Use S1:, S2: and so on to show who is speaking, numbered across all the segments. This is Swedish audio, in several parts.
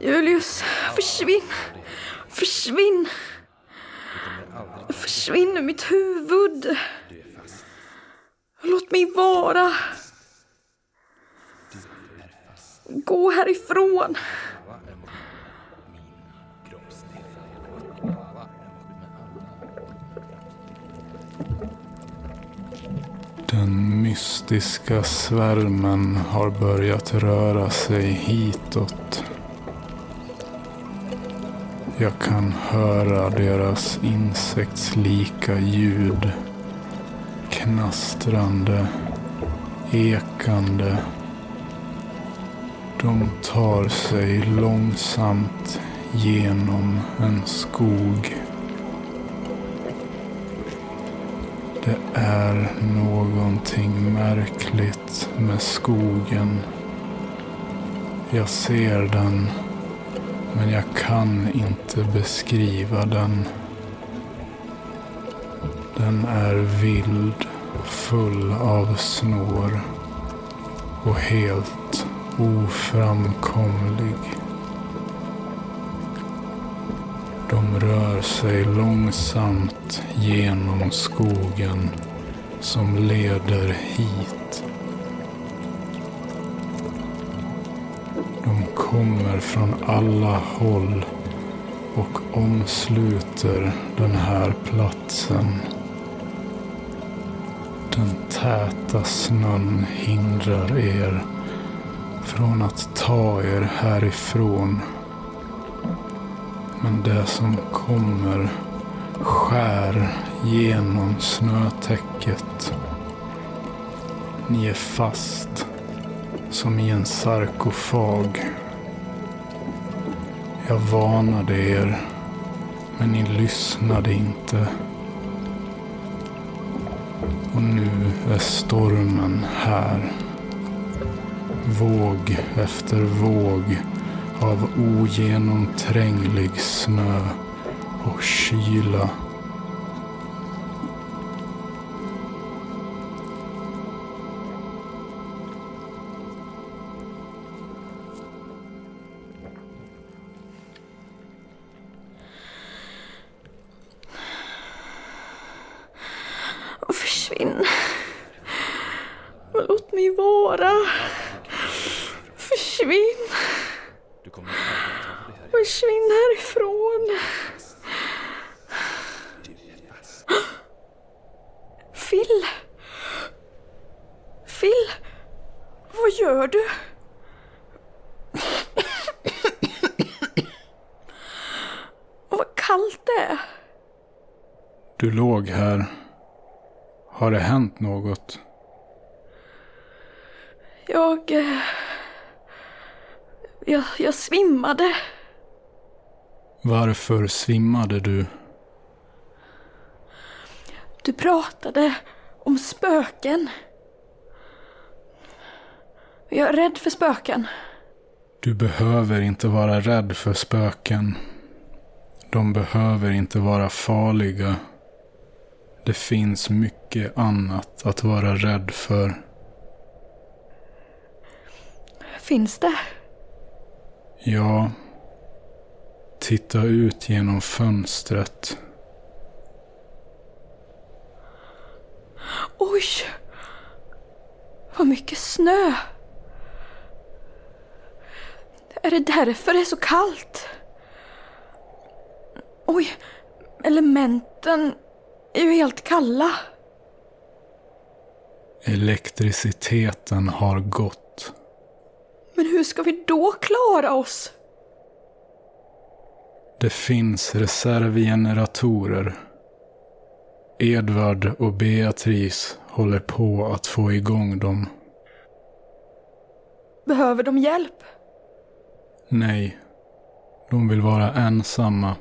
S1: Julius, försvinn! Försvinn! Försvinn ur mitt huvud! Låt mig vara! Gå härifrån!
S2: Mystiska svärmen har börjat röra sig hitåt. Jag kan höra deras insektslika ljud. Knastrande, ekande. De tar sig långsamt genom en skog. Är någonting märkligt med skogen. Jag ser den, men jag kan inte beskriva den. Den är vild, full av snår och helt oframkomlig. De rör sig långsamt genom skogen som leder hit. De kommer från alla håll och omsluter den här platsen. Den täta snön hindrar er från att ta er härifrån. Men det som kommer skär genom snötäcket. Ni är fast som i en sarkofag. Jag varnade er, men ni lyssnade inte. Och nu är stormen här. Våg efter våg av ogenomtränglig snö och kyla. Låg här. Har det hänt något?
S1: Jag... eh, Jag, jag svimmade.
S2: Varför svimmade du?
S1: Du pratade om spöken. Jag är rädd för spöken.
S2: Du behöver inte vara rädd för spöken. De behöver inte vara farliga. Det finns mycket annat att vara rädd för.
S1: Finns det?
S2: Ja. Titta ut genom fönstret.
S1: Oj! Vad mycket snö! Är det därför det är så kallt? Oj, elementen är ju helt kalla.
S2: Elektriciteten har gått.
S1: Men hur ska vi då klara oss?
S2: Det finns reservgeneratorer. Edvard och Beatrice håller på att få igång dem.
S1: Behöver de hjälp?
S2: Nej, de vill vara ensamma.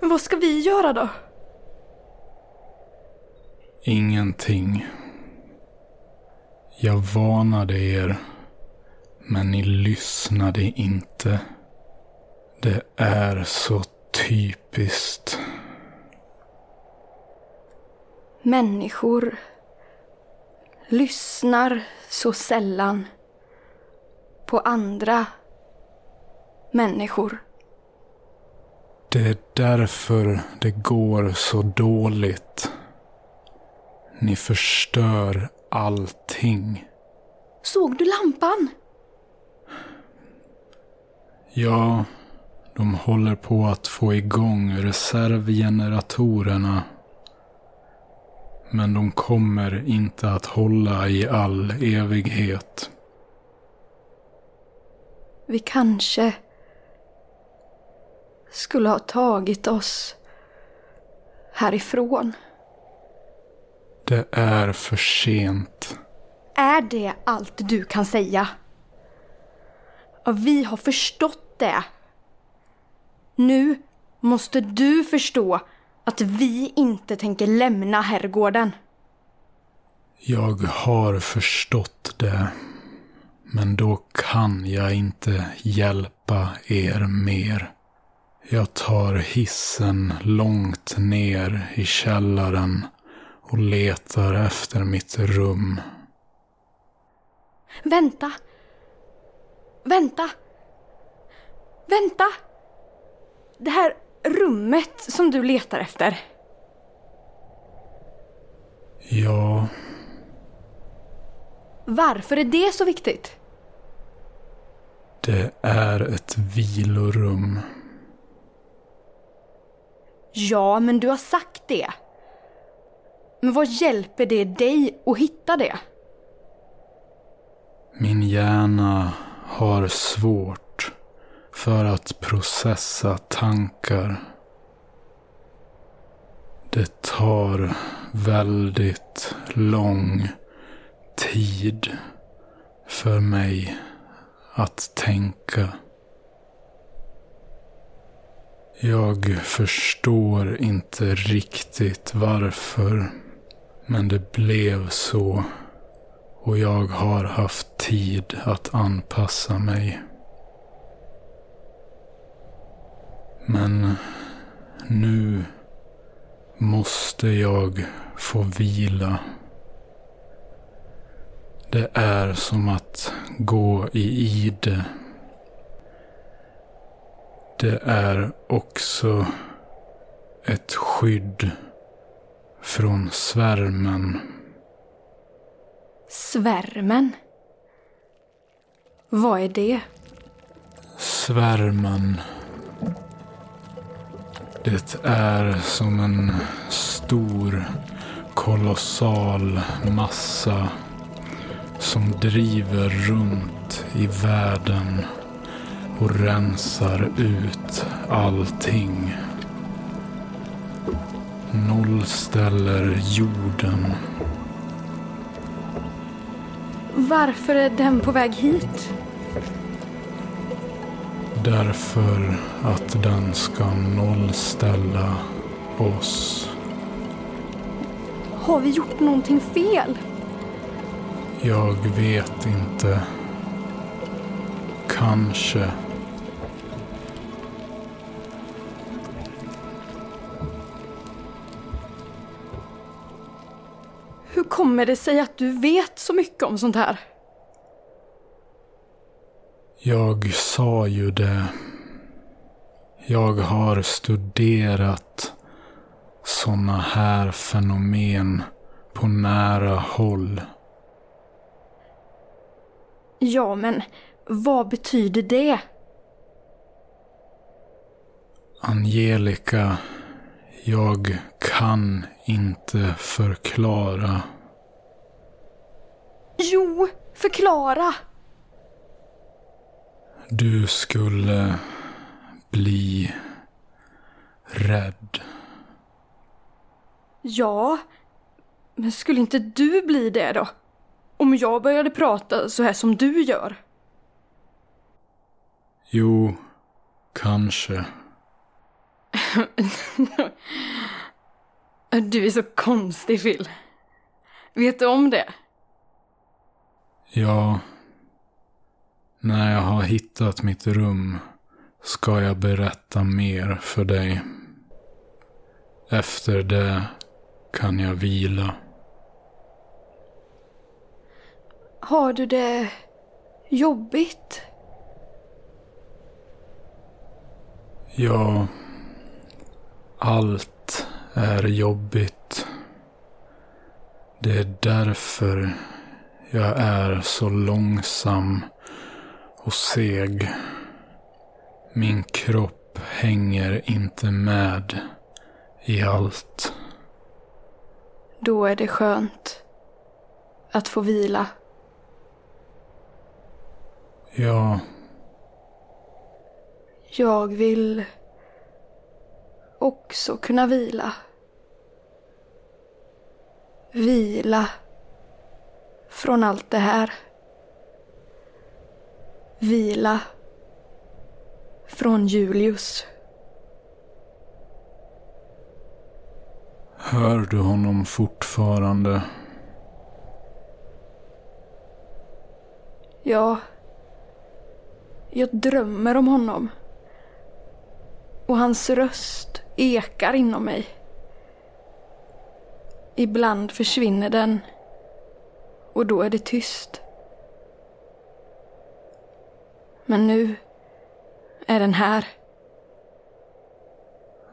S1: Men vad ska vi göra då?
S2: Ingenting. Jag varnade er, men ni lyssnade inte. Det är så typiskt.
S1: Människor lyssnar så sällan på andra människor.
S2: Det är därför det går så dåligt. Ni förstör allting.
S1: Såg du lampan?
S2: Ja, de håller på att få igång reservgeneratorerna. Men de kommer inte att hålla i all evighet.
S1: Vi kanske skulle ha tagit oss härifrån.
S2: Det är för sent.
S1: Är det allt du kan säga? Ja, vi har förstått det. Nu måste du förstå att vi inte tänker lämna herrgården.
S2: Jag har förstått det. Men då kan jag inte hjälpa er mer. Jag tar hissen långt ner i källaren och letar efter mitt rum.
S1: Vänta! Vänta! Vänta! Det här rummet som du letar efter.
S2: Ja,
S1: Varför är det så viktigt?
S2: det är ett vilorum.
S1: Ja, men du har sagt det. Men vad hjälper det dig att hitta det?
S2: Min hjärna har svårt för att processa tankar. Det tar väldigt lång tid för mig att tänka. Jag förstår inte riktigt varför. Men det blev så. Och jag har haft tid att anpassa mig. Men nu måste jag få vila. Det är som att gå i ide. Det är också ett skydd från svärmen.
S1: Svärmen? Vad är det?
S2: Svärmen. Det är som en stor kolossal massa som driver runt i världen och rensar ut allting. Nollställer jorden.
S1: Varför är den på väg hit?
S2: Därför att den ska nollställa oss.
S1: Har vi gjort någonting fel?
S2: Jag vet inte. Kanske.
S1: Hur kommer det sig att du vet så mycket om sånt här?
S2: Jag sa ju det. Jag har studerat såna här fenomen på nära håll.
S1: Ja, men vad betyder det?
S2: Angelica, jag kan inte förklara.
S1: Jo, förklara!
S2: Du skulle bli rädd.
S1: Ja, men skulle inte du bli det då? Om jag började prata så här som du gör?
S2: Jo, kanske.
S1: Du är så konstig, Phil. Vet du om det?
S2: Ja. När jag har hittat mitt rum ska jag berätta mer för dig. Efter det kan jag vila.
S1: Har du det jobbigt?
S2: Ja, allt är jobbigt. Det är därför jag är så långsam och seg. Min kropp hänger inte med i allt.
S1: Då är det skönt att få vila.
S2: Ja,
S1: Jag vill också kunna vila. Vila från allt det här. Vila från Julius.
S2: hör du honom fortfarande?
S1: Ja, jag drömmer om honom. Och hans röst ekar inom mig. Ibland försvinner den och då är det tyst. Men nu är den här.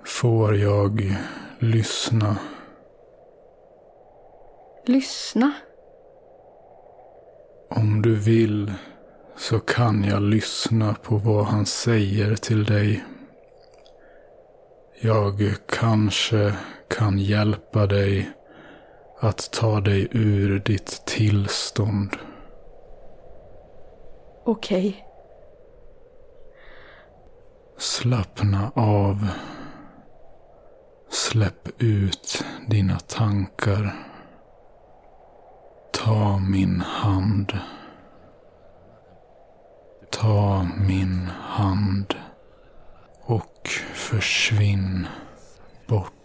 S2: Får jag lyssna?
S1: Lyssna.
S2: Om du vill så kan jag lyssna på vad han säger till dig. Jag kanske kan hjälpa dig att ta dig ur ditt tillstånd.
S1: Okej.
S2: Slappna av. Släpp ut dina tankar. Ta min hand. Ta min hand. Och försvinn bort.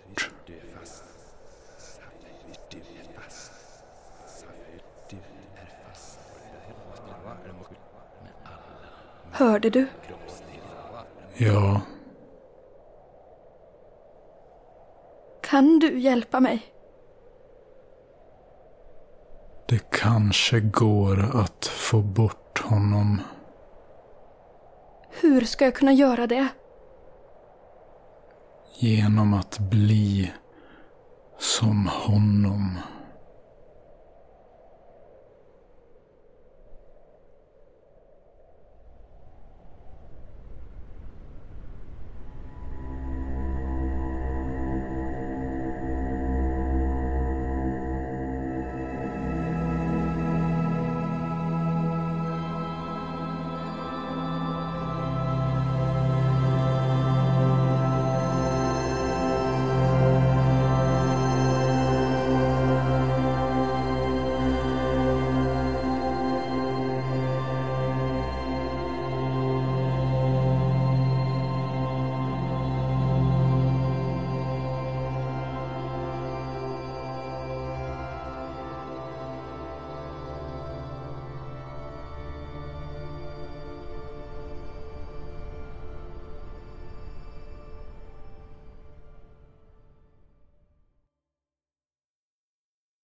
S1: Hörde du?
S2: Ja,
S1: Kan du hjälpa mig?
S2: det kanske går att få bort honom.
S1: Hur ska jag kunna göra det?
S2: Genom att bli som honom.